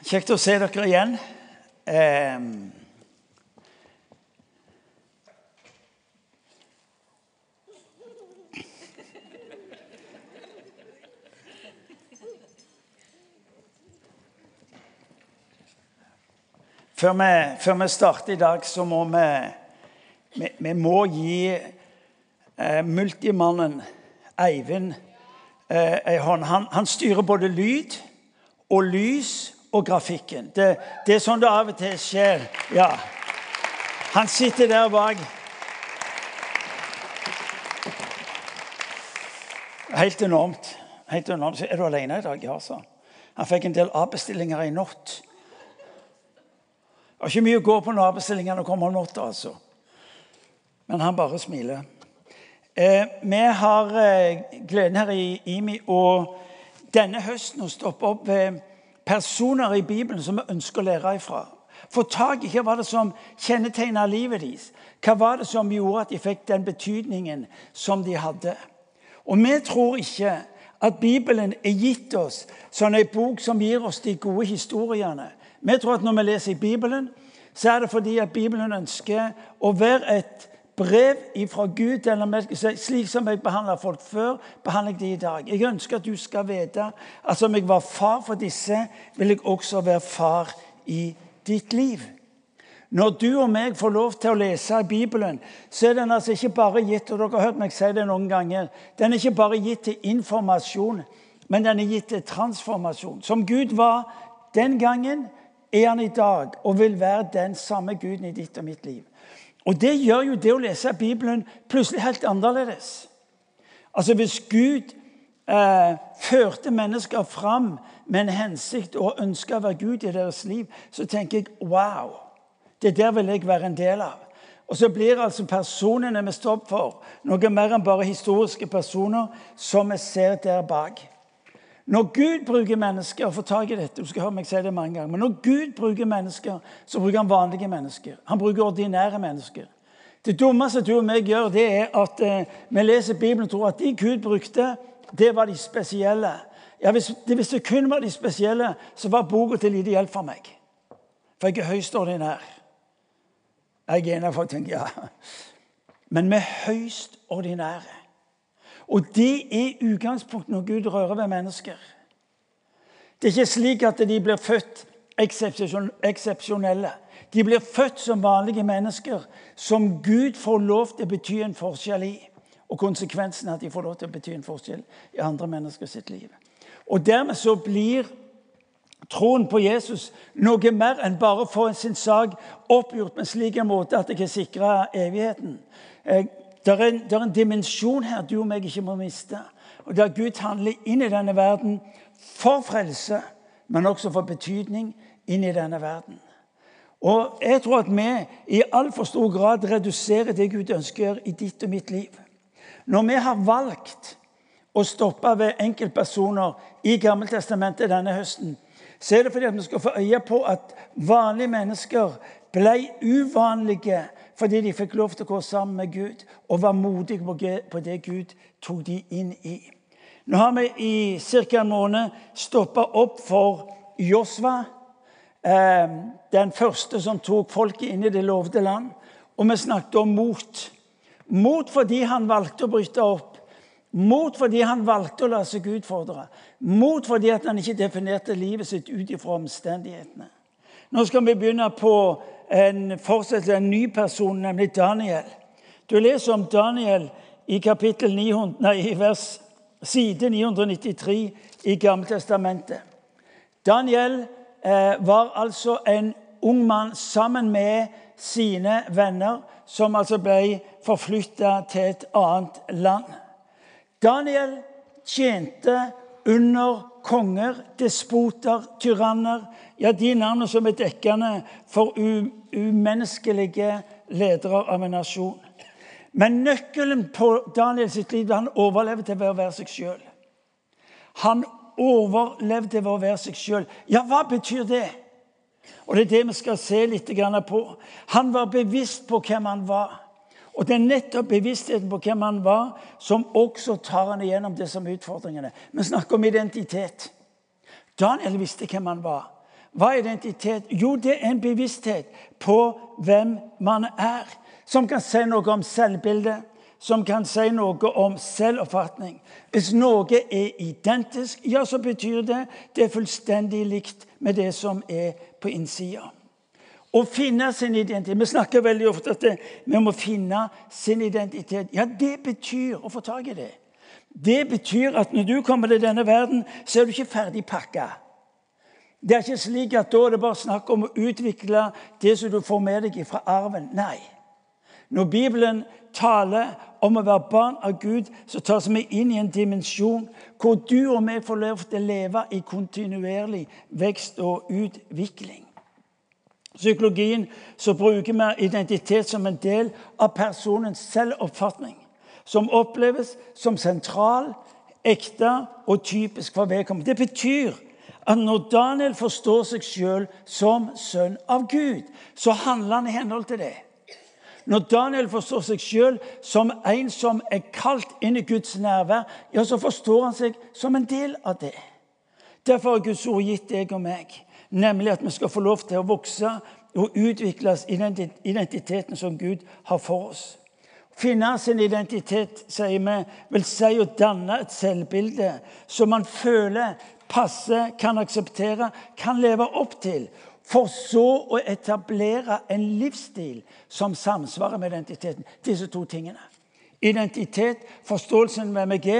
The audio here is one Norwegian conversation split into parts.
Kjekt å se dere igjen. Eh, før, vi, før vi starter i dag, så må vi Vi, vi må gi eh, multimannen Eivind eh, hånd. Han, han styrer både lyd og lys og grafikken. Det, det, er sånn det av og til skjer. Ja. Han sitter der bak. Helt enormt. Helt enormt. Er du alene i dag? Ja, sa han. Han fikk en del avbestillinger i natt. Det var ikke mye å gå på når avbestillingene kommer om natta, altså. Men han bare smiler. Eh, vi har eh, gleden her i IMI og denne høsten å stoppe opp ved personer i Bibelen som vi ønsker å lære ifra. Få tak i hva var det som kjennetegna livet deres. Hva var det som gjorde at de fikk den betydningen som de hadde. Og vi tror ikke at Bibelen er gitt oss som en bok som gir oss de gode historiene. Vi tror at når vi leser i Bibelen, så er det fordi at Bibelen ønsker å være et brev fra Gud til mennesker. Slik som jeg behandla folk før, behandler jeg de i dag. Jeg ønsker at du skal vite at som jeg var far for disse, vil jeg også være far i ditt liv. Når du og meg får lov til å lese Bibelen, så er den altså ikke bare gitt og dere har hørt meg si det noen ganger, den er ikke bare gitt til informasjon, men den er gitt til transformasjon. Som Gud var den gangen, er han i dag og vil være den samme Guden i ditt og mitt liv. Og Det gjør jo det å lese Bibelen plutselig helt annerledes. Altså Hvis Gud eh, førte mennesker fram med en hensikt og ønska å være Gud i deres liv, så tenker jeg wow, det der vil jeg være en del av. Og så blir altså personene vi står opp for, noe mer enn bare historiske personer som vi ser der bak. Når Gud bruker mennesker og får tak i dette, du skal høre meg si det mange ganger, men når Gud bruker mennesker, så bruker han vanlige mennesker. Han bruker ordinære mennesker. Det dummeste du og meg gjør, det er at eh, vi leser Bibelen og tror at de Gud brukte, det var de spesielle. Ja, hvis det, hvis det kun var de spesielle, så var boka til lite hjelp for meg. For jeg er høyst ordinær. Jeg er en av folk tenker ja. Men vi er høyst ordinære. Og det er utgangspunktet når Gud rører ved mennesker. Det er ikke slik at de blir født eksepsjonelle. De blir født som vanlige mennesker som Gud får lov til å bety en forskjell i. Og konsekvensen er at de får lov til å bety en forskjell i andre mennesker sitt liv. Og Dermed så blir troen på Jesus noe mer enn bare å få sin sak oppgjort slik en måte at det kan sikre evigheten. Det er, en, en dimensjon her du og meg ikke må miste. Og Der Gud handler inn i denne verden for frelse, men også for betydning inn i denne verden. Og Jeg tror at vi i altfor stor grad reduserer det Gud ønsker i ditt og mitt liv. Når vi har valgt å stoppe ved enkeltpersoner i Gammeltestamentet denne høsten, så er det fordi vi skal få øye på at vanlige mennesker ble uvanlige fordi de fikk lov til å gå sammen med Gud og var modige på det Gud tok de inn i. Nå har vi i ca. en måned stoppa opp for Josva, eh, den første som tok folket inn i det lovde land. Og vi snakket om mot. Mot fordi han valgte å bryte opp. Mot fordi han valgte å la seg utfordre. Mot fordi han ikke definerte livet sitt ut ifra omstendighetene. Nå skal vi begynne på en fortsettelse, en ny person, nemlig Daniel. Du leser om Daniel i kapittel 900, nei, vers, side 993 i Gammeltestamentet. Daniel eh, var altså en ung mann sammen med sine venner, som altså ble forflytta til et annet land. Daniel tjente under konger, despoter, tyranner. Ja, de navnene som er dekkende for umenneskelige ledere av en nasjon. Men nøkkelen på Daniels liv han overlevde ved å være seg sjøl. Han overlevde ved å være seg sjøl. Ja, hva betyr det? Og Det er det vi skal se litt på. Han var bevisst på hvem han var. Og Det er nettopp bevisstheten på hvem han var, som også tar han igjennom det som er utfordringene. Vi snakker om identitet. Daniel visste hvem han var. Hva er identitet? Jo, det er en bevissthet på hvem man er. Som kan si noe om selvbildet, som kan si noe om selvoppfatning. Hvis noe er identisk, ja, så betyr det det er fullstendig likt med det som er på innsida. Å finne sin identitet Vi snakker veldig ofte at vi må finne sin identitet. Ja, det betyr å få tak i det. Det betyr at når du kommer til denne verden, så er du ikke ferdig pakka. Det er ikke slik at da er det bare snakk om å utvikle det som du får med deg fra arven. Nei. Når Bibelen taler om å være barn av Gud, så tas vi inn i en dimensjon hvor du og vi får lov til å leve i kontinuerlig vekst og utvikling psykologien så bruker vi identitet som en del av personens selvoppfatning. Som oppleves som sentral, ekte og typisk for vedkommende. Det betyr at når Daniel forstår seg sjøl som sønn av Gud, så handler han i henhold til det. Når Daniel forstår seg sjøl som en som er kalt inn i Guds nærvær, ja, så forstår han seg som en del av det. Derfor har Guds ord gitt deg og meg Nemlig at vi skal få lov til å vokse og utvikle identiteten som Gud har for oss. Finne sin identitet, sier vi, vil si å danne et selvbilde som man føler passer, kan akseptere, kan leve opp til. For så å etablere en livsstil som samsvarer med identiteten. Disse to tingene. Identitet, forståelsen med MG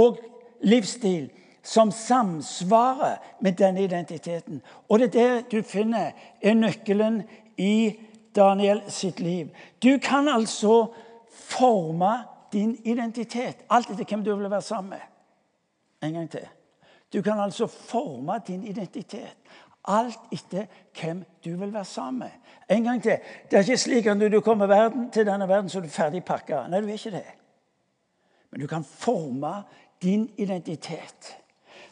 og livsstil som samsvarer med denne identiteten. Og det er det du finner er nøkkelen i Daniel sitt liv. Du kan altså forme din identitet, alt etter hvem du vil være sammen med. En gang til. Du kan altså forme din identitet. Alt etter hvem du vil være sammen med. En gang til. Det er ikke slik at du kommer til denne verden, så er du ferdig pakka. Nei, du er ikke det. Men du kan forme din identitet.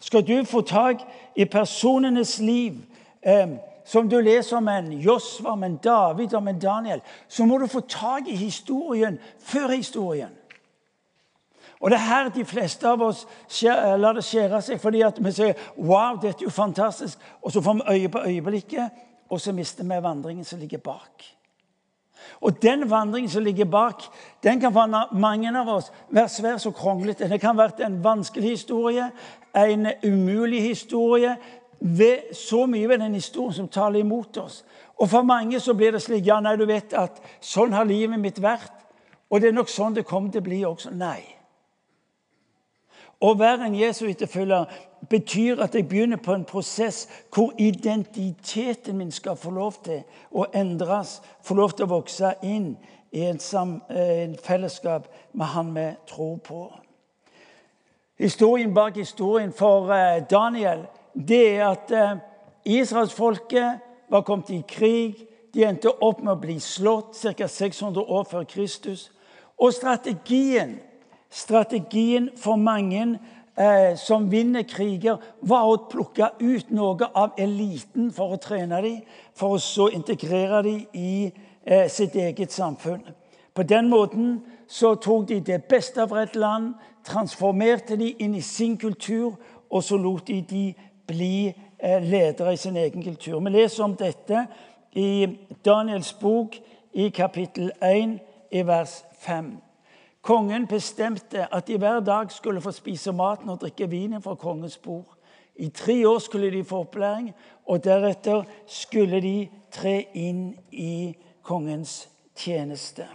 Skal du få tak i personenes liv, eh, som du leser om en Josva, om en David, om en Daniel, så må du få tak i historien før historien. Og Det er her de fleste av oss skjer, lar det skjære seg, fordi vi sier wow, dette er jo fantastisk, og så får vi øye på øyeblikket, og så mister vi vandringen som ligger bak. Og den vandringen som ligger bak, den kan for mange av oss være svært så kronglete. Det kan være en vanskelig historie, en umulig historie. Ved så mye ved den historien som taler imot oss. Og for mange så blir det slik ja, nei, du vet at sånn har livet mitt vært. Og det er nok sånn det kommer til å bli også. Nei. Å være en Jesu etterfølger betyr at jeg begynner på en prosess hvor identiteten min skal få lov til å endres, få lov til å vokse inn i en, sam, eh, en fellesskap med Han vi tror på. Historien bak historien for eh, Daniel det er at eh, israelsfolket var kommet i krig. De endte opp med å bli slått ca. 600 år før Kristus. Og strategien, strategien for mange eh, som vinner kriger, var å plukke ut noe av eliten for å trene dem, for å så integrere dem i eh, sitt eget samfunn. På den måten så tok de det beste av et land, transformerte de inn i sin kultur, og så lot de de bli eh, ledere i sin egen kultur. Vi leser om dette i Daniels bok i kapittel 1 i vers 5. Kongen bestemte at de hver dag skulle få spise maten og drikke vinen fra kongens bord. I tre år skulle de få opplæring, og deretter skulle de tre inn i kongens tjeneste.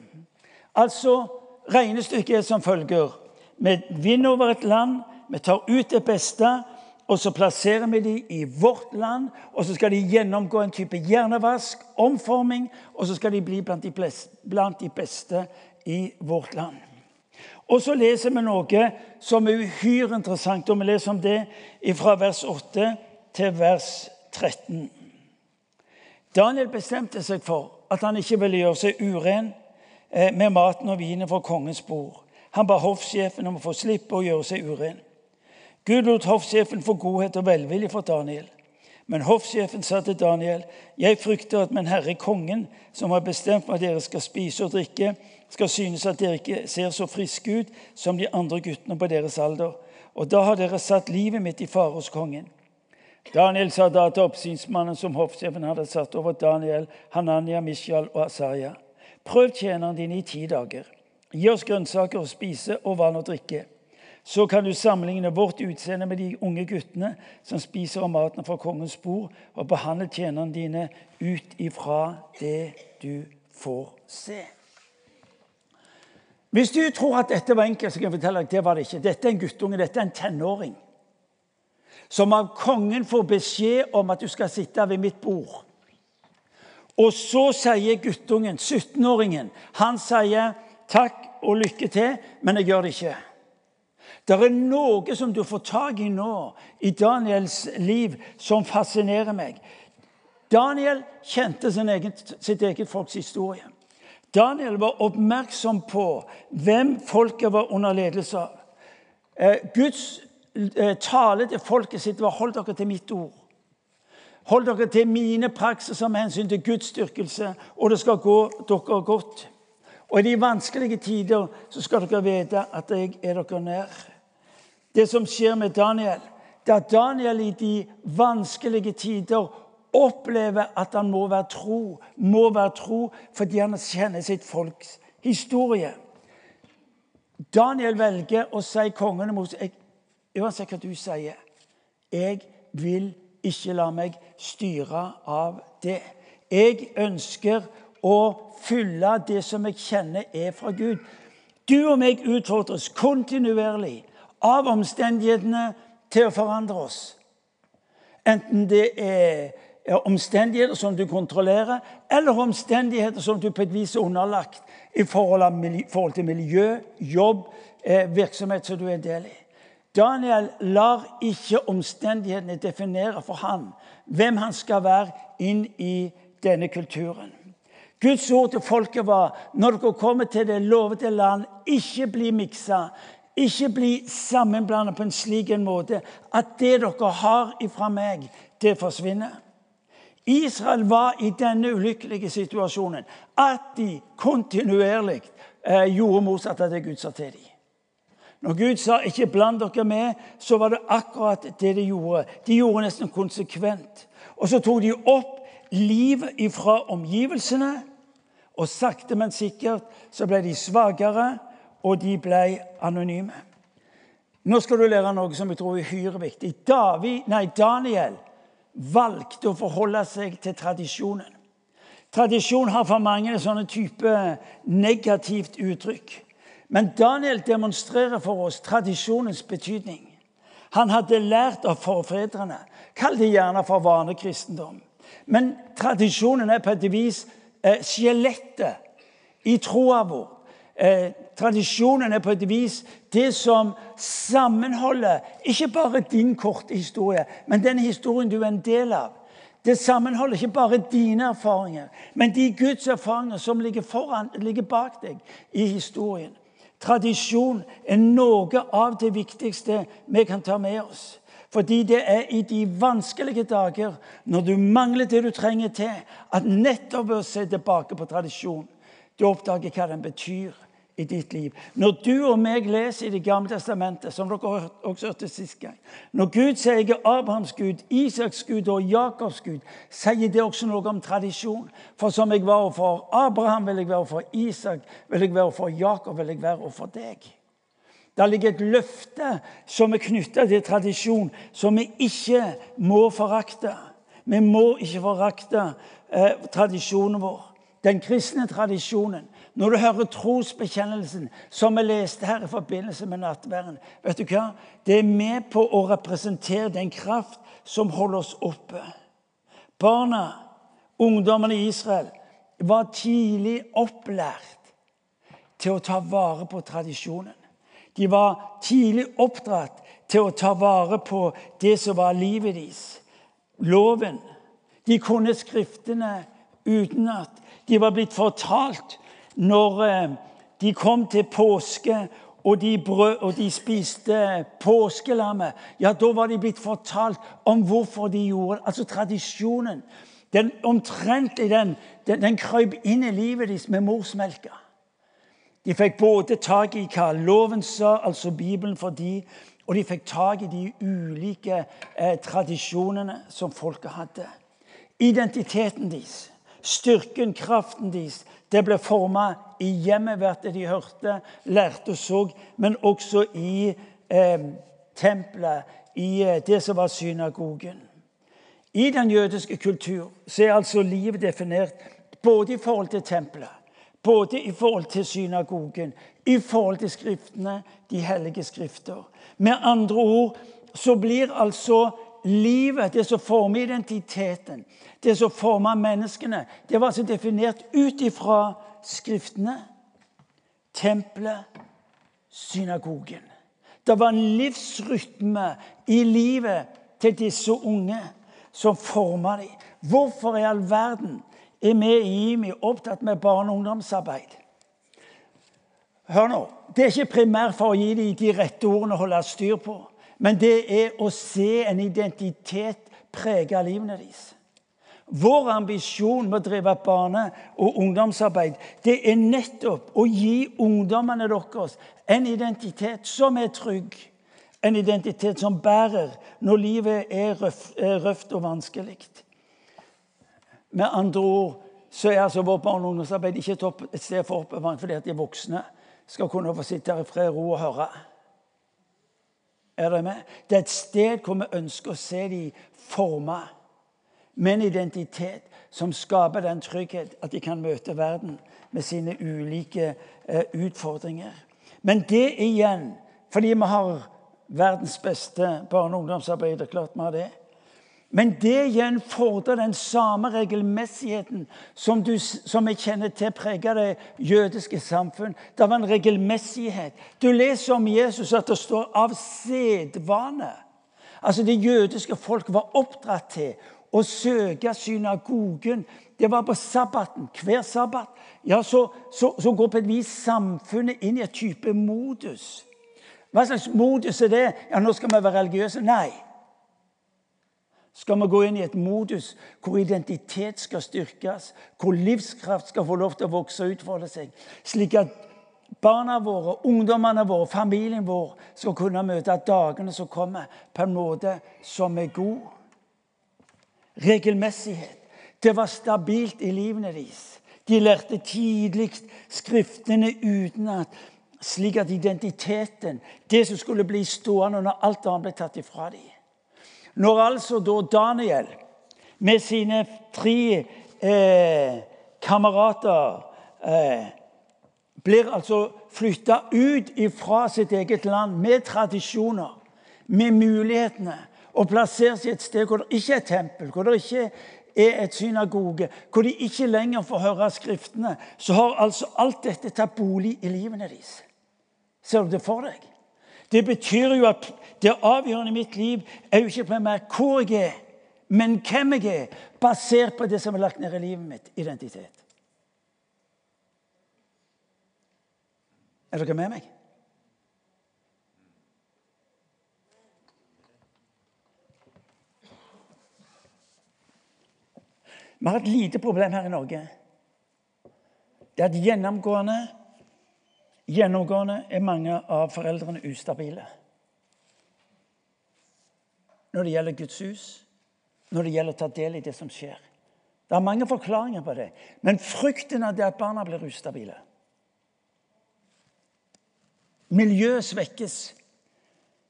Altså, Regnestykket som følger. Vi vinner over et land, vi tar ut det beste, og så plasserer vi dem i vårt land. Og så skal de gjennomgå en type hjernevask, omforming, og så skal de bli blant de beste i vårt land. Og så leser vi noe som er uhyre interessant, og vi leser om det fra vers 8 til vers 13. Daniel bestemte seg for at han ikke ville gjøre seg uren eh, med maten og vinen fra kongens bord. Han ba hoffsjefen om å få slippe å gjøre seg uren. Gud lot hoffsjefen få godhet og velvilje for Daniel. Men hoffsjefen sa til Daniel, 'Jeg frykter at min herre kongen, som har bestemt hva dere skal spise og drikke, skal synes at dere ikke ser så friske ut som de andre guttene på deres alder.' Og da har dere satt livet mitt i fare hos kongen. Daniel sa da til oppsynsmannen som hoffsjefen hadde satt over Daniel, Hananya, Mishael og Asaria. Prøv tjeneren din i ti dager. Gi oss grønnsaker å spise og vann å drikke. Så kan du sammenligne vårt utseende med de unge guttene som spiser av maten fra kongens bord, og behandle tjenerne dine ut ifra det du får se. Hvis du tror at dette var enkelt, så kan jeg fortelle deg at det var det ikke. Dette er en guttunge, dette er en tenåring. Som av kongen får beskjed om at du skal sitte ved mitt bord. Og så sier guttungen, 17-åringen, han sier takk og lykke til, men jeg gjør det ikke. Det er noe som du får tak i nå i Daniels liv, som fascinerer meg. Daniel kjente egen, sitt eget folks historie. Daniel var oppmerksom på hvem folket var under ledelse av. Eh, Guds eh, tale til folket sitt var 'hold dere til mitt ord'. Hold dere til mine praksiser med hensyn til Guds styrkelse, og det skal gå dere godt. Og i de vanskelige tider så skal dere vite at jeg er dere nær. Det som skjer med Daniel, det er at Daniel i de vanskelige tider opplever at han må være tro, må være tro fordi han kjenner sitt folks historie. Daniel velger å si kongene mot seg, uansett hva du sier Jeg vil ikke la meg styre av det. Jeg ønsker å fylle det som jeg kjenner er fra Gud. Du og meg utfordres kontinuerlig av omstendighetene til å forandre oss. Enten det er omstendigheter som du kontrollerer, eller omstendigheter som du på et vis er underlagt i forhold, til miljø, jobb, eh, virksomhet som du er del i. Daniel lar ikke omstendighetene definere for han hvem han skal være inn i denne kulturen. Guds ord til folket var når dere kommer til det lovede land, ikke bli miksa. Ikke bli sammenblandet på en slik en måte at det dere har ifra meg, det forsvinner. Israel var i denne ulykkelige situasjonen at de kontinuerlig eh, gjorde motsatt av det Gud sa til dem. Når Gud sa 'ikke bland dere med', så var det akkurat det de gjorde. De gjorde nesten konsekvent. Og så tok de opp livet fra omgivelsene, og sakte, men sikkert så ble de svakere, og de ble anonyme. Nå skal du lære noe som jeg tror er uhyre viktig. David, nei, Daniel valgte å forholde seg til tradisjonen. Tradisjon har for mange sånne type negativt uttrykk. Men Daniel demonstrerer for oss tradisjonens betydning. Han hadde lært av forfedrene. Kall det gjerne for vanekristendom. Men tradisjonen er på et vis eh, skjelettet i troa vår. Eh, tradisjonen er på et vis det som sammenholder ikke bare din korte historie, men den historien du er en del av. Det sammenholder ikke bare dine erfaringer, men de Guds erfaringer som ligger, foran, ligger bak deg i historien. Tradisjon er noe av det viktigste vi kan ta med oss. Fordi det er i de vanskelige dager, når du mangler det du trenger til, at nettopp ved å se tilbake på tradisjon, du oppdager hva den betyr i ditt liv. Når du og meg leser i Det gamle testamentet, som dere også hørte sist gang Når Gud sier er Abrahams Gud, Isaks Gud og Jakobs Gud, sier det også noe om tradisjon. For som jeg var for Abraham, vil jeg være for Isak, vil jeg være for Jakob, vil jeg være for deg. Det ligger et løfte som er knytta til tradisjon, som vi ikke må forakte. Vi må ikke forakte eh, tradisjonen vår. Den kristne tradisjonen. Når du hører trosbekjennelsen, som vi leste her i forbindelse med nattverden vet du hva? Det er med på å representere den kraft som holder oss oppe. Barna, ungdommene i Israel, var tidlig opplært til å ta vare på tradisjonen. De var tidlig oppdratt til å ta vare på det som var livet deres. Loven. De kunne skriftene utenat. De var blitt fortalt når eh, de kom til påske og de, brød, og de spiste påskelammet, ja, da var de blitt fortalt om hvorfor de gjorde det. Altså tradisjonen. Den omtrentlig den, den, den krøp inn i livet deres med morsmelka. De fikk både tak i hva loven sa, altså Bibelen for de, Og de fikk tak i de ulike eh, tradisjonene som folket hadde. Identiteten deres, styrken, kraften deres, det ble forma i hjemmet ved at de hørte, lærte og så, men også i eh, tempelet, i eh, det som var synagogen. I den jødiske kultur så er altså livet definert både i forhold til tempelet, både i forhold til synagogen, i forhold til skriftene, de hellige skrifter. Med andre ord så blir altså livet, det som former identiteten, det som former menneskene, det var altså definert ut ifra skriftene, tempelet, synagogen. Det var en livsrytme i livet til disse unge som forma dem. Hvorfor i all verden er vi i IMI opptatt med barne- og ungdomsarbeid? Hør nå. Det er ikke primært for å gi dem de rette ordene å holde styr på, men det er å se en identitet prege livene deres. Vår ambisjon med å drive barne- og ungdomsarbeid det er nettopp å gi ungdommene deres en identitet som er trygg. En identitet som bærer når livet er røft og vanskelig. Med andre ord så er altså vårt barne- og ungdomsarbeid ikke et sted for oppbevaring fordi at de voksne skal kunne få sitte her i fred og ro og høre. Er dere med? Det er et sted hvor vi ønsker å se dem forma med en identitet som skaper den trygghet at de kan møte verden med sine ulike eh, utfordringer. Men det igjen, fordi vi har verdens beste barne- og ungdomsarbeider, klart vi har det. Men det igjen fordrer den samme regelmessigheten som, du, som jeg kjenner til preger det jødiske samfunn. Det var en regelmessighet. Du leser om Jesus at det står 'av sedvane'. Altså Det jødiske folk var oppdratt til å søke synagogen. Det var på sabbaten. Hver sabbat ja, så, så, så går på et vis samfunnet inn i et type modus. Hva slags modus er det? Ja, nå skal vi være religiøse. Nei. Skal vi gå inn i et modus hvor identitet skal styrkes, hvor livskraft skal få lov til å vokse og utfolde seg, slik at barna våre, ungdommene våre, familien vår skal kunne møte dagene som kommer, på en måte som er god. Regelmessighet. Det var stabilt i livene deres. De lærte tidlig Skriftene utenat, slik at identiteten, det som skulle bli stående når alt annet ble tatt ifra dem Når altså da Daniel med sine tre eh, kamerater eh, blir altså flytta ut fra sitt eget land med tradisjoner, med mulighetene, og plasseres i et sted hvor det ikke er tempel, hvor det ikke er et synagoge, hvor de ikke lenger får høre Skriftene, så har altså alt dette tatt bolig i livene deres. Ser du det for deg? Det betyr jo at det avgjørende i mitt liv er jo ikke primært hvor jeg er, men hvem jeg er, basert på det som er lagt ned i livet mitt identitet. Er dere med meg? Vi har et lite problem her i Norge. Det er at gjennomgående, gjennomgående er mange av foreldrene ustabile. Når det gjelder Guds hus, når det gjelder å ta del i det som skjer. Det er mange forklaringer på det, men frykten av det at barna blir ustabile. Miljøet svekkes.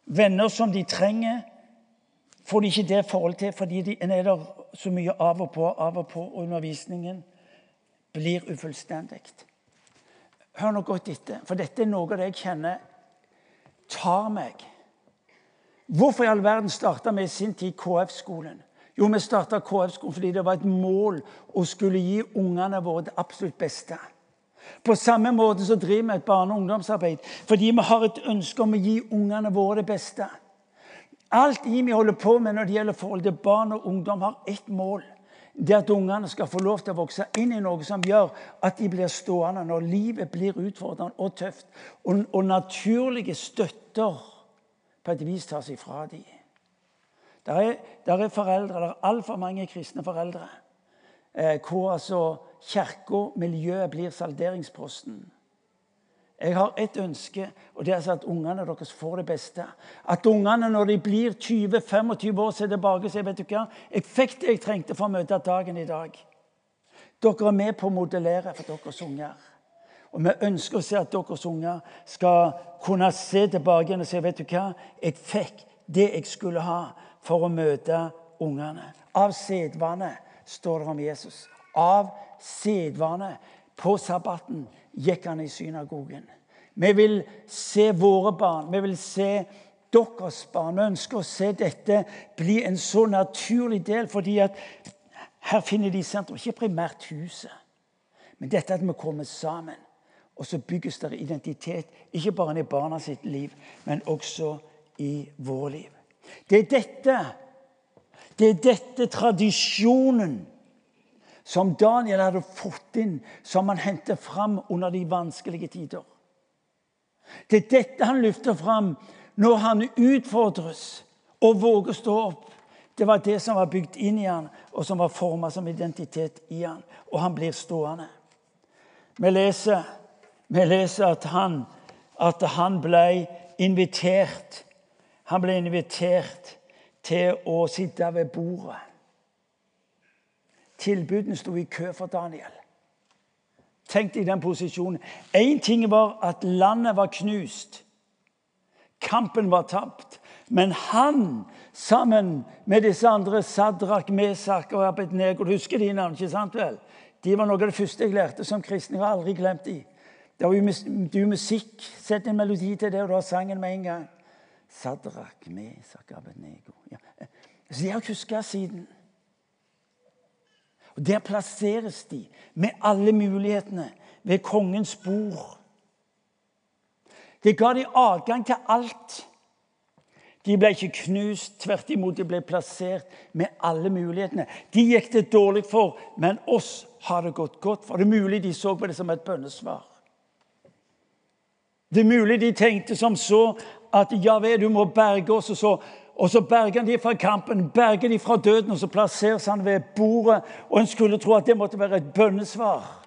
Venner som de trenger, får de ikke det forholdet til fordi de er der så mye av og på, av og på, og undervisningen blir ufullstendig. Hør nå godt etter, for dette er noe av det jeg kjenner tar meg. Hvorfor i all verden starta vi i sin tid KF-skolen? Jo, vi starta KF-skolen fordi det var et mål å skulle gi ungene våre det absolutt beste. På samme måte så driver vi et barne- og ungdomsarbeid fordi vi har et ønske om å gi ungene våre det beste. Alt vi holder på med når det gjelder forhold til barn og ungdom, har ett mål. Det at ungene skal få lov til å vokse inn i noe som gjør at de blir stående når livet blir utfordrende og tøft. Og, og naturlige støtter på et vis tas ifra dem. Der er, der er foreldre, der er altfor mange kristne foreldre eh, hvor altså kirka, miljøet, blir salderingsposten. Jeg har ett ønske, og det er altså at ungene deres får det beste. At ungene når de blir 20-25 år, ser tilbake og sier vet du hva, jeg fikk det jeg trengte for å møte dagen i dag. Dere er med på å modellere for deres unger. Og vi ønsker å se at deres unger skal kunne se tilbake igjen og si vet du hva, jeg fikk det jeg skulle ha for å møte ungene. Av sedvane står det om Jesus. Av sedvane. På sabbaten gikk han i synagogen. Vi vil se våre barn, vi vil se deres barn. Vi ønsker å se dette bli en så naturlig del, fordi at her finner de sentrum. Ikke primært huset, men dette at vi kommer sammen. Og så bygges det identitet, ikke bare i barna sitt liv, men også i vår liv. Det er dette, det er dette tradisjonen som Daniel hadde fått inn, som han hentet fram under de vanskelige tider. Det er dette han løfter fram når han utfordres og våger å stå opp. Det var det som var bygd inn i han, og som var forma som identitet i han. Og han blir stående. Vi leser, vi leser at, han, at han ble invitert. Han ble invitert til å sitte ved bordet. Tilbudene sto i kø for Daniel. Tenk deg den posisjonen. Én ting var at landet var knust. Kampen var tapt. Men han, sammen med disse andre, Sadrak, Mesak og Abednego Du husker de navnene, ikke sant vel? De var noe av det første jeg lærte som kristen. Jeg har aldri glemt de. Det var jo musikk. Sett en melodi til det, og du har sangen med en gang. Sadrak, Mesak. Ja. Så de har jeg huska siden. Og Der plasseres de med alle mulighetene ved kongens bord. Det ga de adgang til alt. De ble ikke knust, tvert imot, de ble plassert med alle mulighetene. De gikk det dårlig for, men oss har det gått godt for. Det er mulig de så på det som et bønnesvar. Det er mulig de tenkte som så at ja vel, du må berge oss, og så og så berger han de fra kampen, berger de fra døden, og så plasseres han ved bordet. Og en skulle tro at det måtte være et bønnesvar.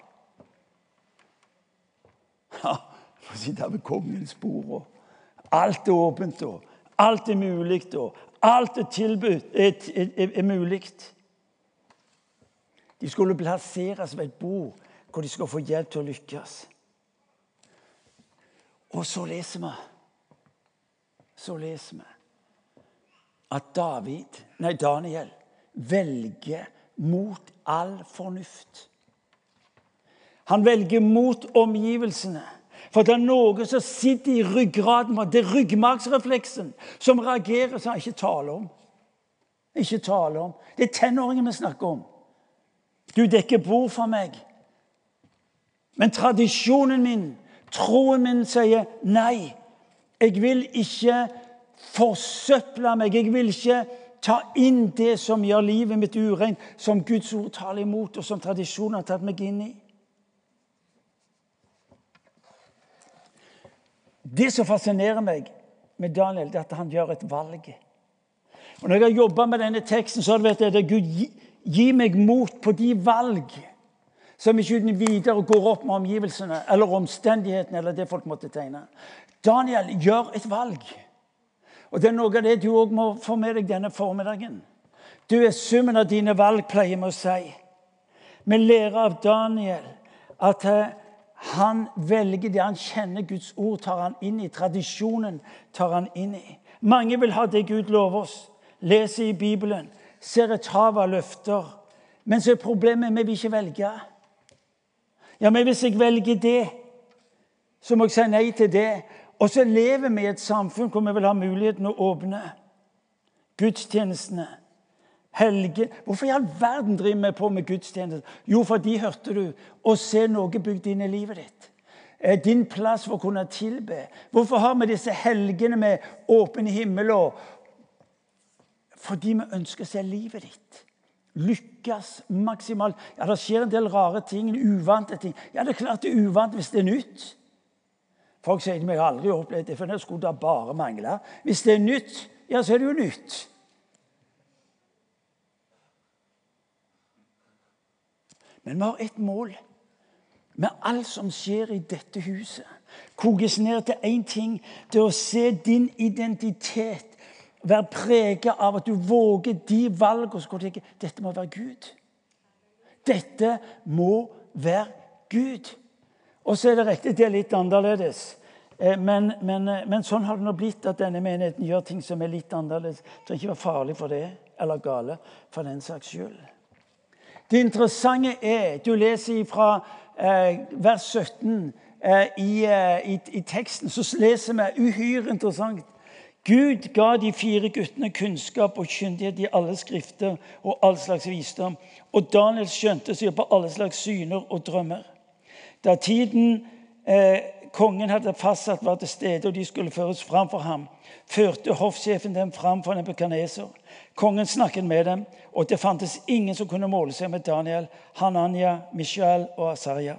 Ja, Få sitte ved kongens bord, og alt er åpent, og alt er mulig, og alt er tilbudt, er, er, er mulig. De skulle plasseres ved et bord hvor de skulle få hjelp til å lykkes. Og så leser vi Så leser vi at David, nei, Daniel velger mot all fornuft. Han velger mot omgivelsene. For det er noe som sitter i ryggraden Det er ryggmargsrefleksen som reagerer, som han ikke taler om. Ikke taler om. Det er tenåringen vi snakker om. Du dekker bord for meg. Men tradisjonen min, troen min, sier nei. Jeg vil ikke forsøple meg. Jeg vil ikke ta inn det som gjør livet mitt ureint, som Guds ord taler imot, og som tradisjonen har tatt meg inn i. Det som fascinerer meg med Daniel, er at han gjør et valg. Og Når jeg har jobba med denne teksten, så har det vært at Gud gi, gi meg mot på de valg som ikke uten videre går opp med omgivelsene eller omstendighetene eller det folk måtte tegne. Daniel gjør et valg. Og Det er noe av det du òg må få med deg denne formiddagen. Du er summen av dine valg, pleier vi å si. Vi lærer av Daniel at eh, han velger det han kjenner Guds ord, tar han inn i. Tradisjonen tar han inn i. Mange vil ha det Gud lover oss. Leser i Bibelen, ser et hav av løfter. Men så er problemet vi vil ikke velge. Ja, men hvis jeg velger det, så må jeg si nei til det. Og så lever vi i et samfunn hvor vi vil ha muligheten å åpne gudstjenestene. Helge. Hvorfor i all verden driver vi på med gudstjenester? Jo, fordi hørte du å se noe bygd inn i livet ditt. Eh, din plass for å kunne tilbe. Hvorfor har vi disse helgene med åpen himmel? Og fordi vi ønsker å se livet ditt lykkes maksimalt. Ja, Det skjer en del rare ting, uvante ting. Ja, Det er klart det er uvant hvis det er nytt. Folk sier til meg har aldri opplevd det, for det skulle da bare mangle. Hvis det er nytt, ja, så er det jo nytt. Men vi har ett mål. med alt som skjer i dette huset, kokes ned til én ting. Det å se din identitet være preget av at du våger de valgene. Så tenker dette må være Gud. Dette må være Gud. Og så er det riktig, det er litt annerledes. Eh, men, men, eh, men, sånn har det nå blitt at denne menigheten gjør ting som er litt annerledes. Trenger ikke være farlig for det, eller gale for den saks skyld. Det interessante er Du leser fra eh, vers 17 eh, i, eh, i, i, teksten. Så leser vi uhyre interessant. Gud ga de fire guttene kunnskap og kyndighet i alle skrifter og all slags visdom. Og Daniel skjønte seg på alle slags syner og drømmer. Da tiden eh, kongen hadde fastsatt, var til stede, og de skulle føres fram for ham, førte hoffsjefen dem fram for Nebukadneser. Kongen snakket med dem, og det fantes ingen som kunne måle seg med Daniel, Hananya, Mishael og Asaria.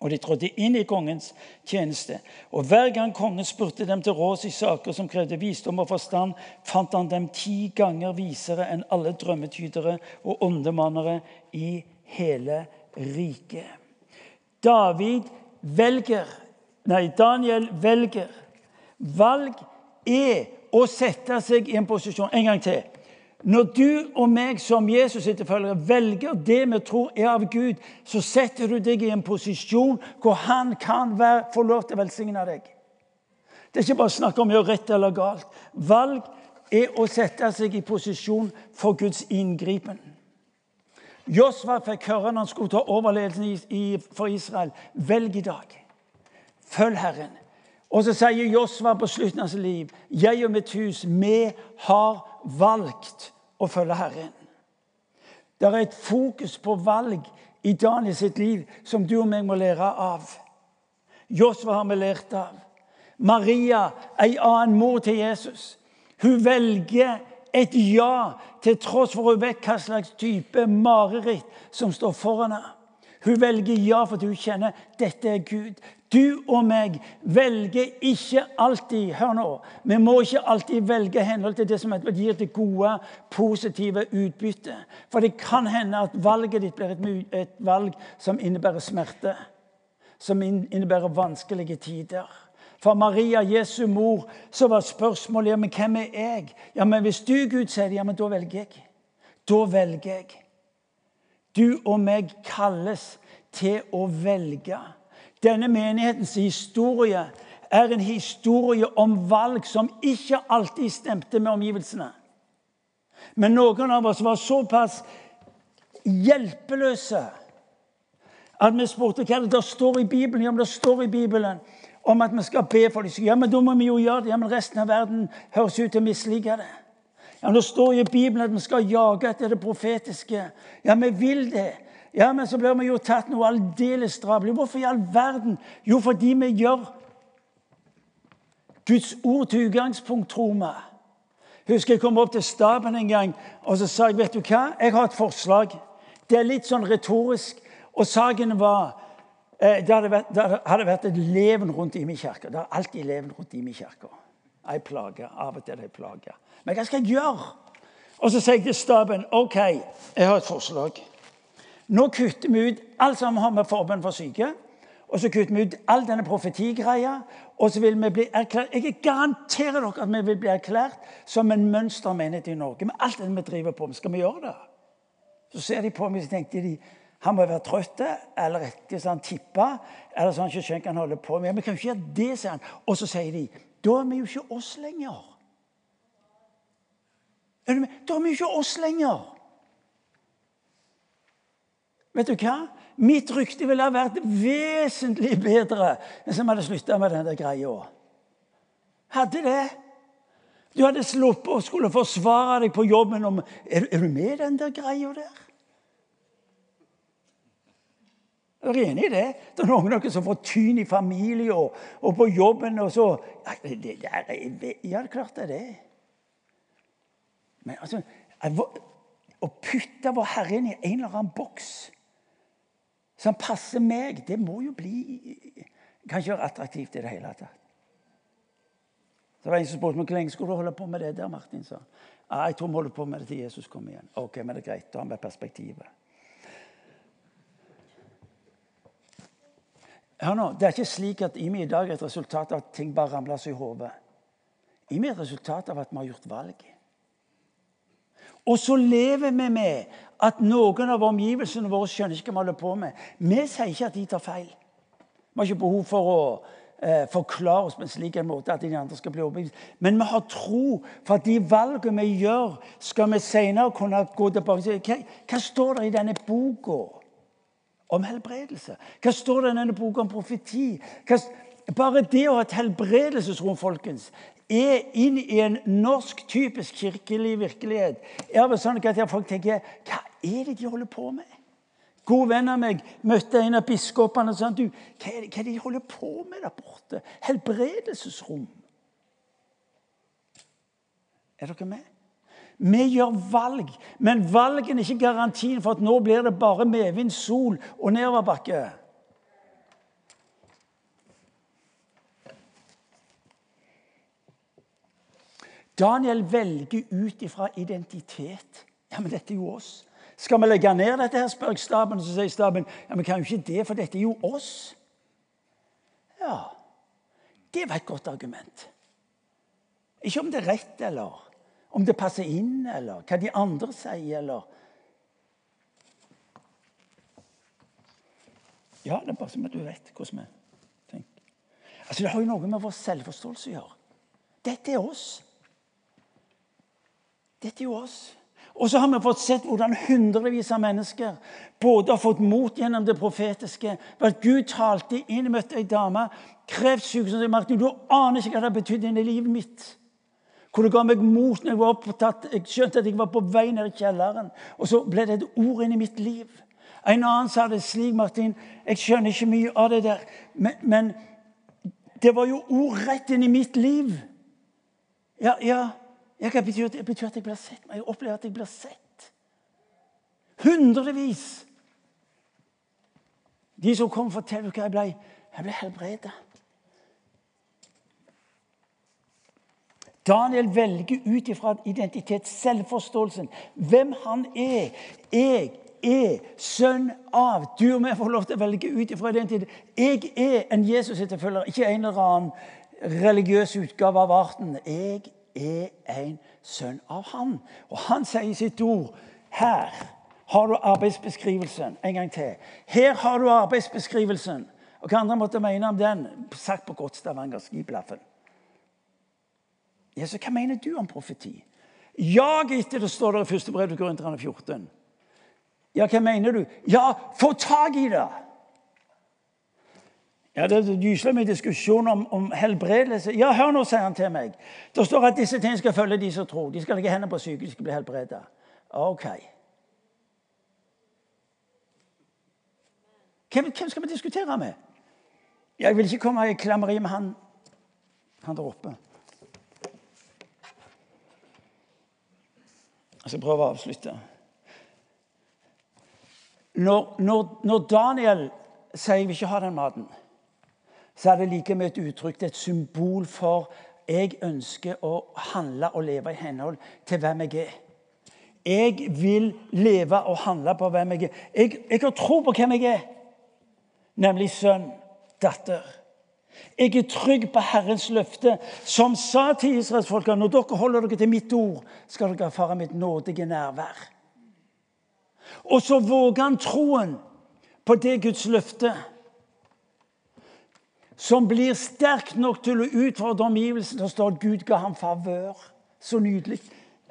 Og de trådte inn i kongens tjeneste. Og Hver gang kongen spurte dem til råds i saker som krevde visdom og forstand, fant han dem ti ganger visere enn alle drømmetydere og åndemannere i hele riket. David velger Nei, Daniel velger. Valg er å sette seg i en posisjon En gang til. Når du og meg som Jesus etterfølgere velger det vi tror er av Gud, så setter du deg i en posisjon hvor han kan være, få lov til å velsigne deg. Det er ikke bare snakk om å gjøre rett eller galt. Valg er å sette seg i posisjon for Guds inngripen. Josva fikk høre når han skulle ta overledelsen for Israel velg i dag. Følg Herren. Og så sier Josva på slutten av sitt liv, 'Jeg og mitt hus, vi har valgt å følge Herren'. Det er et fokus på valg i Daniel sitt liv som du og meg må lære av. Josva har vi lært av. Maria, ei annen mor til Jesus, hun velger et ja til tross for hun vet hva slags type mareritt som står foran henne. Hun velger ja fordi hun kjenner dette er Gud. Du og meg velger ikke alltid Hør nå. Vi må ikke alltid velge henhold til det som gir det gode, positive utbyttet. For det kan hende at valget ditt blir et, et valg som innebærer smerte. Som innebærer vanskelige tider. For Maria, Jesu mor, så var spørsmålet ja, men hvem er jeg? Ja, men Hvis du, Gud, sier det, ja, men da velger jeg. Da velger jeg. Du og meg kalles til å velge. Denne menighetens historie er en historie om valg som ikke alltid stemte med omgivelsene. Men noen av oss var såpass hjelpeløse at vi spurte hva det står i Bibelen. Ja, men det står i Bibelen om at vi skal be for dem. Ja, men da må vi jo gjøre det. Ja, men resten av verden høres ut til å mislike det. Ja, men Det står i Bibelen at vi skal jage etter det profetiske. Ja, vi vil det. Ja, men så blir vi jo tatt noe aldeles drabelig. Hvorfor i all verden? Jo, fordi vi gjør Guds ord til utgangspunkt, tror vi. Husker jeg kom opp til staben en gang og så sa jeg, vet du hva, jeg har et forslag. Det er litt sånn retorisk. Og saken var eh, det, hadde vært, det hadde vært et leven rundt i min kirke. Det er alltid leven rundt i min kirke. Ei plage. Av og til ei plage. Men hva skal jeg gjøre? Og så sier jeg til staben OK, jeg har et forslag. Nå kutter vi ut alt som har med forbønn for syke. Og så kutter vi ut all denne profetigreia. Og så vil vi bli erklært Jeg garanterer dere at vi vil bli erklært som en mønstermenighet i Norge. Med alt det vi driver på med. Skal vi gjøre det? Så ser de på meg og tenker de, han må være trøtt, eller ikke så han tippa. Eller sånn ikke skjønner hva han holder på med. Vi kan jo ikke gjøre det, sier han. Og så sier de da er vi jo ikke oss lenger. Da er vi jo ikke oss lenger. Vet du hva? Mitt rykte ville ha vært vesentlig bedre hvis vi hadde slutta med denne greia. Hadde det. Du hadde sluppet å skulle forsvare deg på jobben om Er, er du med i den der greia der? Er dere enig i det? Det er noen av dere som får tyn i familie og, og på jobben. og så, ja, det, det, ja, klart det er det. Men altså Å putte vår Herre inn i en eller annen boks som passer meg, det må jo bli Kan ikke være attraktivt i det hele tatt. Så var en som spurte hvor lenge skulle du holde på med det der, Martin. sa ah, Jeg tror vi holder på med det til Jesus kommer igjen. Ok, men det er greit. Da har vi perspektivet. Hør nå, Det er ikke slik at IMI i dag er et resultat av at ting bare ramler oss i hodet. IMI er et resultat av at vi har gjort valg. Og så lever vi med at noen av omgivelsene våre skjønner ikke hva vi holder på med. Vi sier ikke at de tar feil. Vi har ikke behov for å eh, forklare oss på en slik en måte at de andre skal bli overbevist. Men vi har tro for at de valgene vi gjør, skal vi senere kunne gå tilbake til. Hva, hva står det i denne boka om helbredelse? Hva står det i denne boka om profeti? Hva, bare det å ha et helbredelsesrom folkens, er inn i en norsk, typisk kirkelig virkelighet. er det sånn at Folk tenker hva er det de holder på med? God venn av meg møtte en av biskopene og sa du, hva er, det, hva er det de holder på med der borte? Helbredelsesrom. Er dere med? Vi gjør valg, men valgene er ikke garantien for at nå blir det bare medvind, sol og nedoverbakke. Daniel velger ut ifra identitet. Ja, men dette er jo oss. Skal vi legge ned dette, her, spør staben. Så sier staben ja, men kan jo ikke det, for dette er jo oss. Ja, det var et godt argument. Ikke om det er rett, eller om det passer inn, eller hva de andre sier, eller Ja, det er bare som at du vet hvordan vi tenker. Altså, Det har jo noe med vår selvforståelse å gjøre. Dette er oss. Dette er jo oss. Og så har vi fått sett hvordan hundrevis av mennesker både har fått mot gjennom det profetiske, ved at Gud talte inn, møtte ei dame, kreftsyk som Martin, du aner ikke hva det har betydd i livet mitt. Hvor det ga meg mot når jeg var opptatt. Jeg skjønte at jeg var på vei ned i kjelleren. Og så ble det et ord inn i mitt liv. En annen sa det slik, Martin, jeg skjønner ikke mye av det der, men, men det var jo ord rett inn i mitt liv. Ja, ja, ja, det betyr? Det betyr at jeg blir sett. Jeg opplever at jeg blir sett. Hundrevis. De som kom, forteller hva jeg ble. Jeg ble helbredet. Daniel velger ut ifra identitet, selvforståelsen, hvem han er. Jeg er sønn av Du og jeg får lov til å velge ut ifra identitet. Jeg er en Jesus-etterfølger, ikke en eller annen religiøs utgave av arten. Jeg er en sønn av Han. Og han sier i sitt ord her har du arbeidsbeskrivelsen. En gang til. Her har du arbeidsbeskrivelsen. Og hva andre måtte mene om den? Sagt på godt stavangersk i blaffen. Så hva mener du om profeti? Jag etter det står der i første brev til Korinterne 14. Ja, hva mener du? Ja, få tak i det! Ja, Det er gyselig med diskusjon om, om, helbredelse. Ja, hør nå, sier han til meg. Det står at disse tingene skal følge de som tror. De skal legge hendene på syke, de skal bli helbredet. Ok. Hvem, hvem, skal vi diskutere med? Jeg vil ikke komme i klammeri med han, han der oppe. Jeg skal prøve å avslutte. Når, når, når Daniel sier 'jeg vil ikke ha den maten' så er det like med et uttrykk, et symbol for jeg ønsker å handle og leve i henhold til hvem jeg er. Jeg vil leve og handle på hvem jeg er. Jeg, jeg har tro på hvem jeg er, nemlig sønn, datter. Jeg er trygg på Herrens løfte, som sa til israelsfolket når dere holder dere til mitt ord, skal dere erfare mitt nådige nærvær. Og så våger han troen på det Guds løfte som blir sterk nok til å utfordre omgivelsene. Det står at Gud ga ham favør. Så nydelig.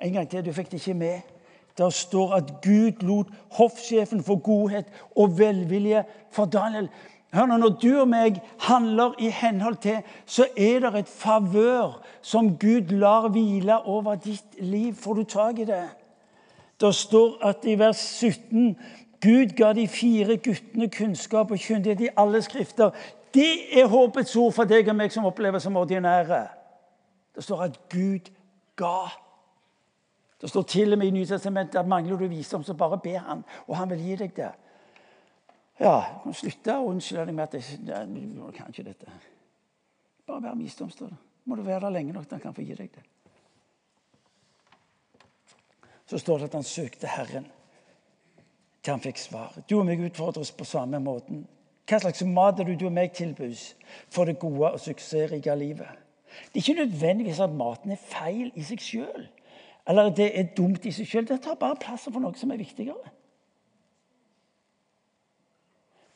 En gang til, du fikk det ikke med. Der står at Gud lot hoffsjefen få godhet og velvilje for Daniel. Hør nå, Når du og meg handler i henhold til, så er det et favør som Gud lar hvile over ditt liv. Får du tak i det? Det står at i vers 17 Gud ga de fire guttene kunnskap og kyndighet i alle skrifter. Det er håpets ord for deg og meg som opplever som ordinære. Det står at Gud ga. Det står til og med i Nytestamentet at mangler du visdom, så bare be han, og han vil gi deg det. Ja, må slutte å unnskylde deg med at jeg, jeg kan ikke dette. Bare vær visdom, står det. Må du være der lenge nok til han kan få gi deg det. Så står det at han søkte Herren til han fikk svar. Du og meg utfordres på samme måten. Hva slags mat er det du og meg tilbys for det gode og suksessrike livet? Det er ikke nødvendigvis at maten er feil i seg sjøl, eller at det er dumt i seg sjøl. Det tar bare plassen for noe som er viktigere.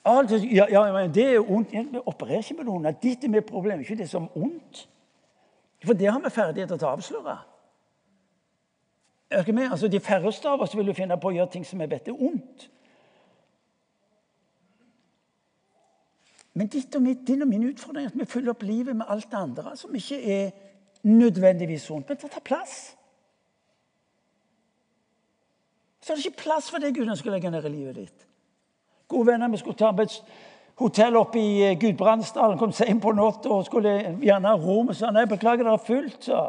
Alt, ja, ja, det er ondt. Vi opererer ikke med noen. Dette er mitt problem, ikke det som ondt. For det har vi ferdigheter til å avsløre. Altså, de færreste av oss vil jo finne på å gjøre ting som vi vet er ondt. Men ditt og mitt, din og min utfordring er at vi fyller opp livet med alt det andre som ikke er nødvendigvis sunt, men det tar plass. Så er det ikke plass for det Gud ønsker å legge ned i livet ditt. Gode venner, vi skulle ta med et hotell oppe i eh, Gudbrandsdalen. Kom seint på natta og skulle gjerne ha rom. Og sa nei, beklager, det er fullt. så.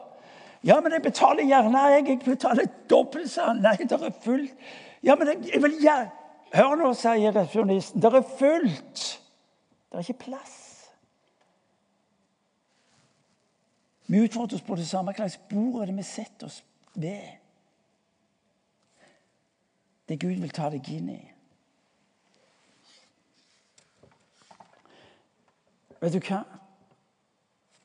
Ja, men jeg betaler gjerne. Jeg, jeg betaler dobbelt, sa han. Nei, det er fullt. Ja, men jeg, jeg vil gjerne Hør nå, sier resepsjonisten. Det er fullt. Det er ikke plass. Vi utfordrer oss på det samme. Hva slags bord er det vi setter oss ved? Det Gud vil ta deg inn i. Vet du hva?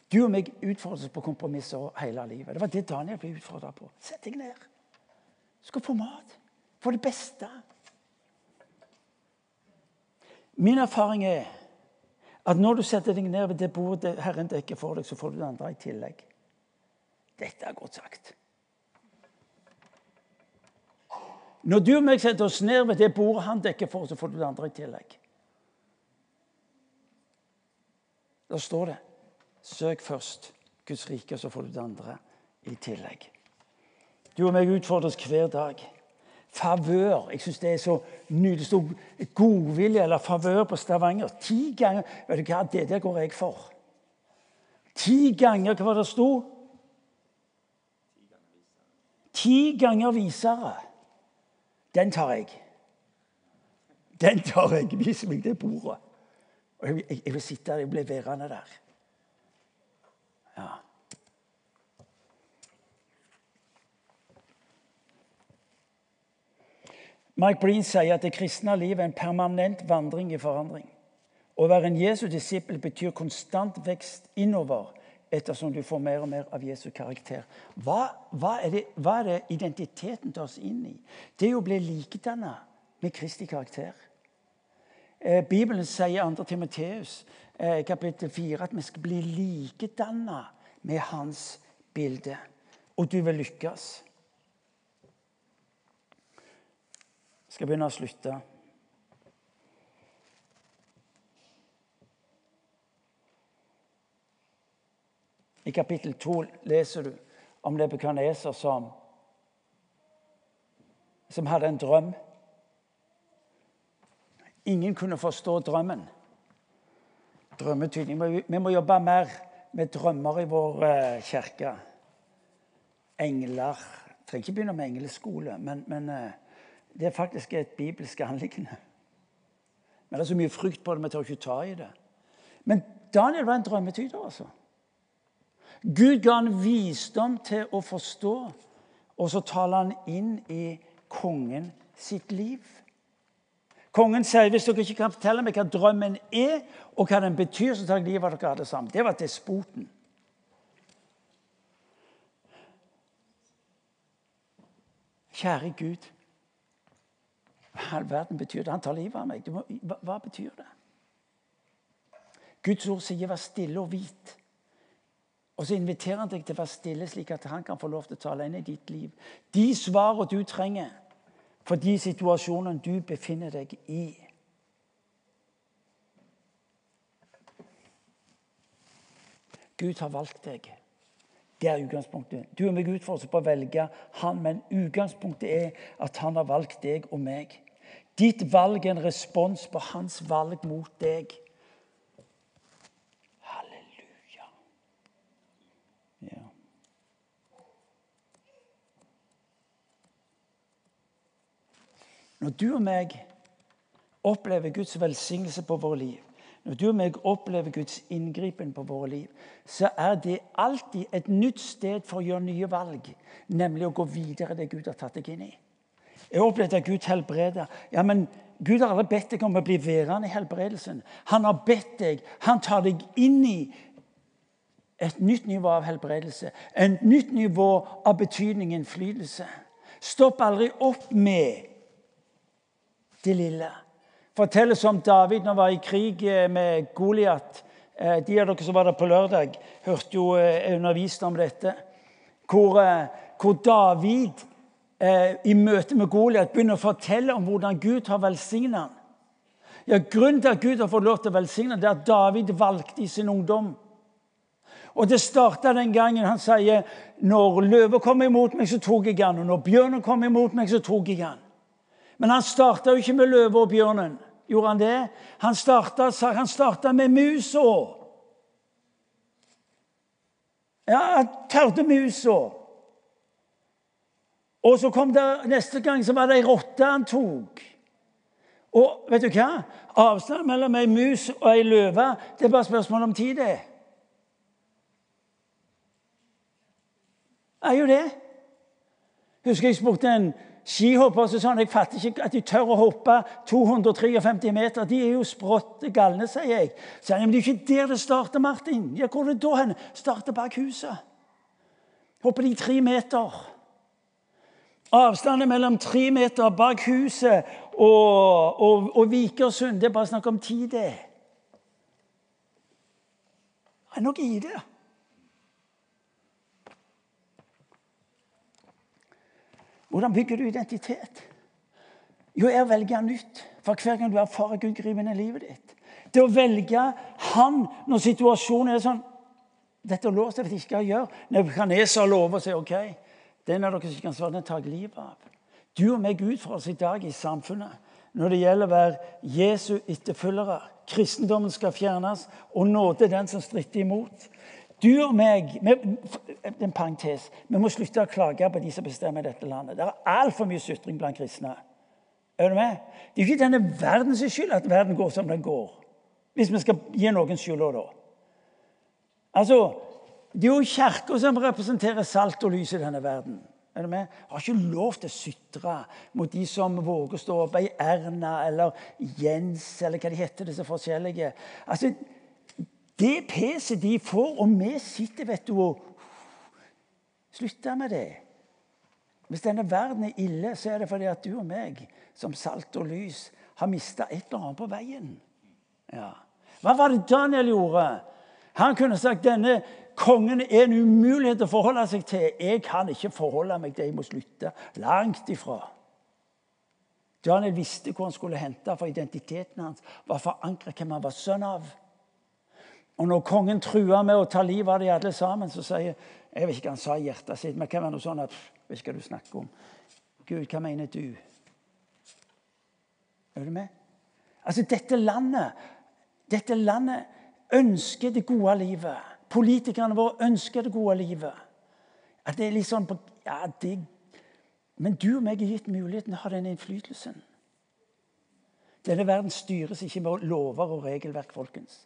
Du og meg utfordres på kompromisser hele livet. Det var det Daniel ble utfordra på. Sett deg ned. Du skal få mat. Få det beste. Min erfaring er at når du setter deg ned ved det bordet Herren dekker for deg, så får du det andre i tillegg. Dette er godt sagt. Når du og meg setter oss ned ved det bordet han dekker for, så får du det andre i tillegg. Da står det søk først Guds rike, så får du det andre i tillegg. Du og meg utfordres hver dag favør. Jeg syns det er så nydelig. Det sto godvilje eller favør på Stavanger. Ti ganger. Vet du hva, Det der går jeg for. Ti ganger hva det sto? Ti ganger visere. Den tar jeg. Den tar jeg. Vis meg det bordet. Og jeg, jeg, jeg vil sitte der. Jeg blir værende der. Ja. Mike Breen sier at det kristne livet er en permanent vandring i forandring. Å være en Jesu disippel betyr konstant vekst innover ettersom du får mer og mer av Jesu karakter. Hva, hva, er, det, hva er, det, identiteten tar oss inn i? Det er å bli likedanna med Kristi karakter. Eh, Bibelen sier i 2. Timoteus eh, kapittel 4 at vi skal bli likedanna med hans bilde. Og du vil lykkes. Skal begynne å slutte. I kapittel 2 leser du om Nebukadneser som, som hadde en drøm. Ingen kunne forstå drømmen. Drømmetydning. Vi må jobbe mer med drømmer i vår uh, kirke. Engler. Trenger ikke begynne med engleskole, men, men uh, det er faktisk et bibelsk anliggende. Men det er så mye frykt på det, vi tør ikke ta i det. Men Daniel var en drømmetyder, altså. Gud ga han visdom til å forstå, og så taler han inn i kongen sitt liv. Kongen sier hvis dere ikke kan fortelle meg hva drømmen er, og hva den betyr, så tar jeg livet av dere alle sammen. Det var despoten. Kjære Gud. Hva all verden betyr det? Han tar livet av meg. Må, hva, hva, betyr det? Guds ord sier 'vær stille og hvit'. Og så inviterer han deg til å være stille, slik at han kan få lov til å tale inn i ditt liv. De svarene du trenger for de situasjonene du befinner deg i. Gud har valgt deg. Det er utgangspunktet. Du og meg utfordres på å velge han, men utgangspunktet er at han har valgt deg og meg. Ditt valg er en respons på hans valg mot deg. Halleluja. Ja. Når du og meg opplever Guds velsignelse på våre liv, når du og meg opplever Guds inngripen på våre liv, så er det alltid et nytt sted for å gjøre nye valg, nemlig å gå videre det Gud har tatt deg inn i. Jeg opplevde at Gud helbreder. Ja, men Gud har aldri bedt deg om å bli værende i helbredelsen. Han har bedt deg, han tar deg inn i et nytt nivå av helbredelse. Et nytt nivå av betydning innflytelse. Stopp aldri opp med det lille. Fortelles om David når han var i krig eh, med Goliat. Eh, de av dere som var der på lørdag, hørte jo eh, undervist om dette. Hvor, hvor David i møte med Goliat begynner å fortelle om hvordan Gud har velsignet ham. Ja, Grunnen til at Gud har fått lov til å velsigne det er at David valgte i sin ungdom og Det starta den gangen han sier når løva kom imot meg, så tok jeg han. Og når bjørnen kom imot meg, så tok jeg han. Men han starta jo ikke med løva og bjørnen. Gjorde han det? Han starta, han starta med musa. Ja, han tørde musa. Og så kom det neste gang så var det ei rotte han tok. Og vet du hva? Avstanden mellom ei mus og ei løve det er bare spørsmål om tid. det. er jo det. Husker jeg spurte en skihopper så sa han, jeg fatter ikke at de tør å hoppe 253 meter. De er jo sprått galne, sier jeg. Så han, men Det er ikke der det starter, Martin. Ja, Hvor er det da hen? Starter bak huset. Hopper de tre meter. Avstanden mellom tre meter bak huset og, og, og Vikersund Det er bare snakk om tid, det. Det er noe i det. Hvordan bygger du identitet? Jo, jeg velger nytt for hver gang du erfarer Gud gripe i livet ditt. Det å velge Han når situasjonen er sånn Dette er låst, jeg vet ikke hva jeg gjør. Nebukadneser lover sier OK, den av dere som ikke kan svare, den tar jeg livet av. Du og meg utfordres i dag i samfunnet når det gjelder å være Jesu etterfølgere. Kristendommen skal fjernes, og nåde den som stritter imot. Du og meg en parentes, Vi må slutte å klage på de som bestemmer dette landet. Det er altfor mye sutring blant kristne. Er du med? Det er jo ikke denne verdens skyld at verden går som den går. Hvis vi skal gi noen skylda da. Altså, Det er jo Kirka som representerer salt og lys i denne verden. Er du med? Har ikke lov til å sutre mot de som våger å stå opp. Ei Erna eller Jens eller hva de heter, disse forskjellige. Altså, det peset de får, og vi sitter vet du, og slutter med det. Hvis denne verden er ille, så er det fordi at du og meg, som salt og lys, har mista et eller annet på veien. Ja. Hva var det Daniel gjorde? Han kunne sagt denne kongen er en umulighet å forholde seg til. Jeg kan ikke forholde meg til jeg må slutte. Langt ifra. Daniel visste hvor han skulle hente, for identiteten hans var forankret hvem han var sønn av. Og når kongen trua med å ta livet av de alle sammen, så sier Jeg vet ikke hva han sa i hjertet sitt, men hva var noe sånn at Vet hva du snakker om. Gud, hva mener du? Er du med? Altså, dette landet Dette landet ønsker det gode livet. Politikerne våre ønsker det gode livet. At det er litt sånn ja, det, Men du og meg er gitt muligheten til å ha den innflytelsen. Denne verden styres ikke med lover og regelverk, folkens.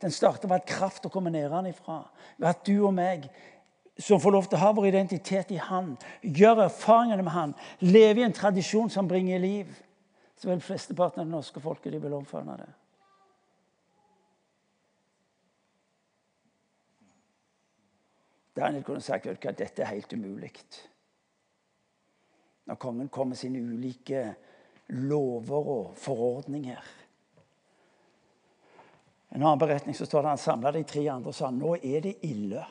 Den starter ved at krafta kommer nedenfra. Ved at du og meg som får lov til å ha vår identitet i Han, gjør erfaringene med Han, lever i en tradisjon som bringer liv, så vil flesteparten av det norske folket de vil omfavne det. Daniel kunne sagt at dette er helt umulig. Når kongen kom med sine ulike lover og forordninger en annen beretning så står det han samla de tre andre og sa nå er det ille.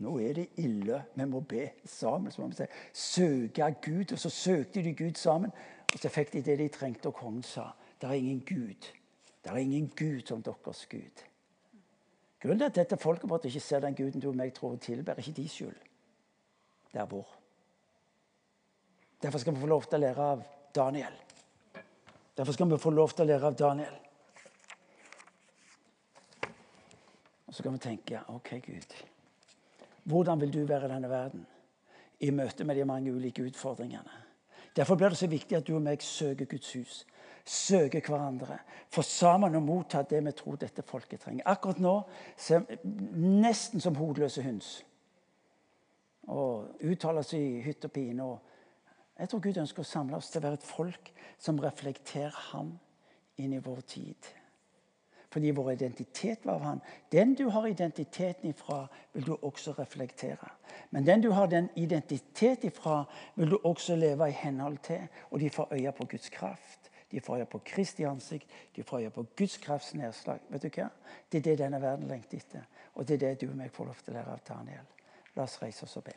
Nå er det ille. Vi må be sammen. så må vi Søke Gud. Og så søkte de Gud sammen, og så fikk de det de trengte. Og kongen sa det er ingen Gud. Det er ingen Gud som deres Gud. Grunnen til at dette folket vårt ikke ser den guden du og meg tror og tilber, er ikke de skyld. Det er vår. Derfor skal vi få lov til å lære av Daniel. Derfor skal vi få lov til å lære av Daniel. Og så kan vi tenke OK, Gud. Hvordan vil du være i denne verden i møte med de mange ulike utfordringene? Derfor blir det så viktig at du og meg søker Guds hus. Søker hverandre. For sammen å motta det vi tror dette folket trenger. Akkurat nå ser nesten som hodeløse høns. Og uttaler seg i hytt og pine. og Jeg tror Gud ønsker å samle oss til å være et folk som reflekterer ham inn i vår tid. Fordi vår identitet var av han. Den du har identiteten ifra, vil du også reflektere. Men den du har den identitet ifra, vil du også leve i henhold til. Og de får øye på Guds kraft. De får på Kristi ansikt. De får på Guds krafts nedslag. Vet du hva? Det er det denne verden lengter etter. Og det er det du og meg får lov til å lære av Daniel. La oss reise oss og be.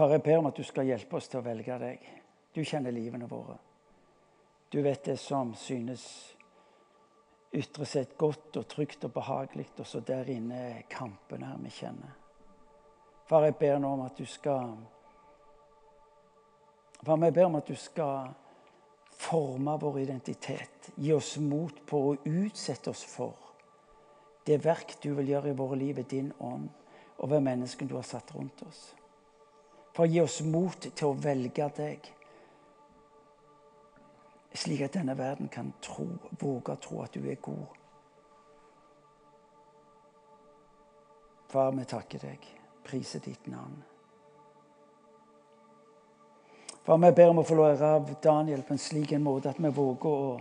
Far, jeg ber om at du skal hjelpe oss til å velge deg. Du kjenner livene våre. Du vet det som synes ytre seg godt og trygt og behagelig, og så der inne er kampene vi kjenner. Far, jeg ber nå om at du skal Far, jeg ber om at du skal forme vår identitet. Gi oss mot på å utsette oss for det verk du vil gjøre i våre liv i din ånd og ved menneskene du har satt rundt oss. For å gi oss mot til å velge deg, slik at denne verden kan tro, våge å tro at du er god. Far, vi takker deg, priser ditt navn. Far, vi ber om å få lære av Daniel på en slik en måte at vi våger å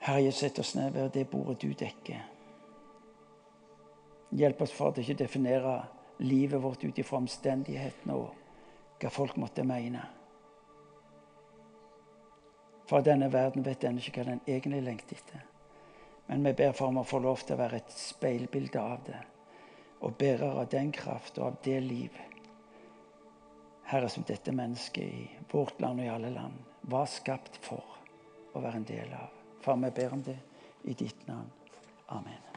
Herre, sett oss ned ved det bordet du dekker. Hjelp oss, for å ikke definere livet vårt ut ifra omstendighetene og hva folk måtte mene. For denne verden vet ennå ikke hva den egentlig lengter etter. Men vi ber for om å få lov til å være et speilbilde av det, og bærer av den kraft og av det liv, Herre, som dette mennesket i vårt land og i alle land var skapt for å være en del av. Far, vi ber om det i ditt navn. Amen.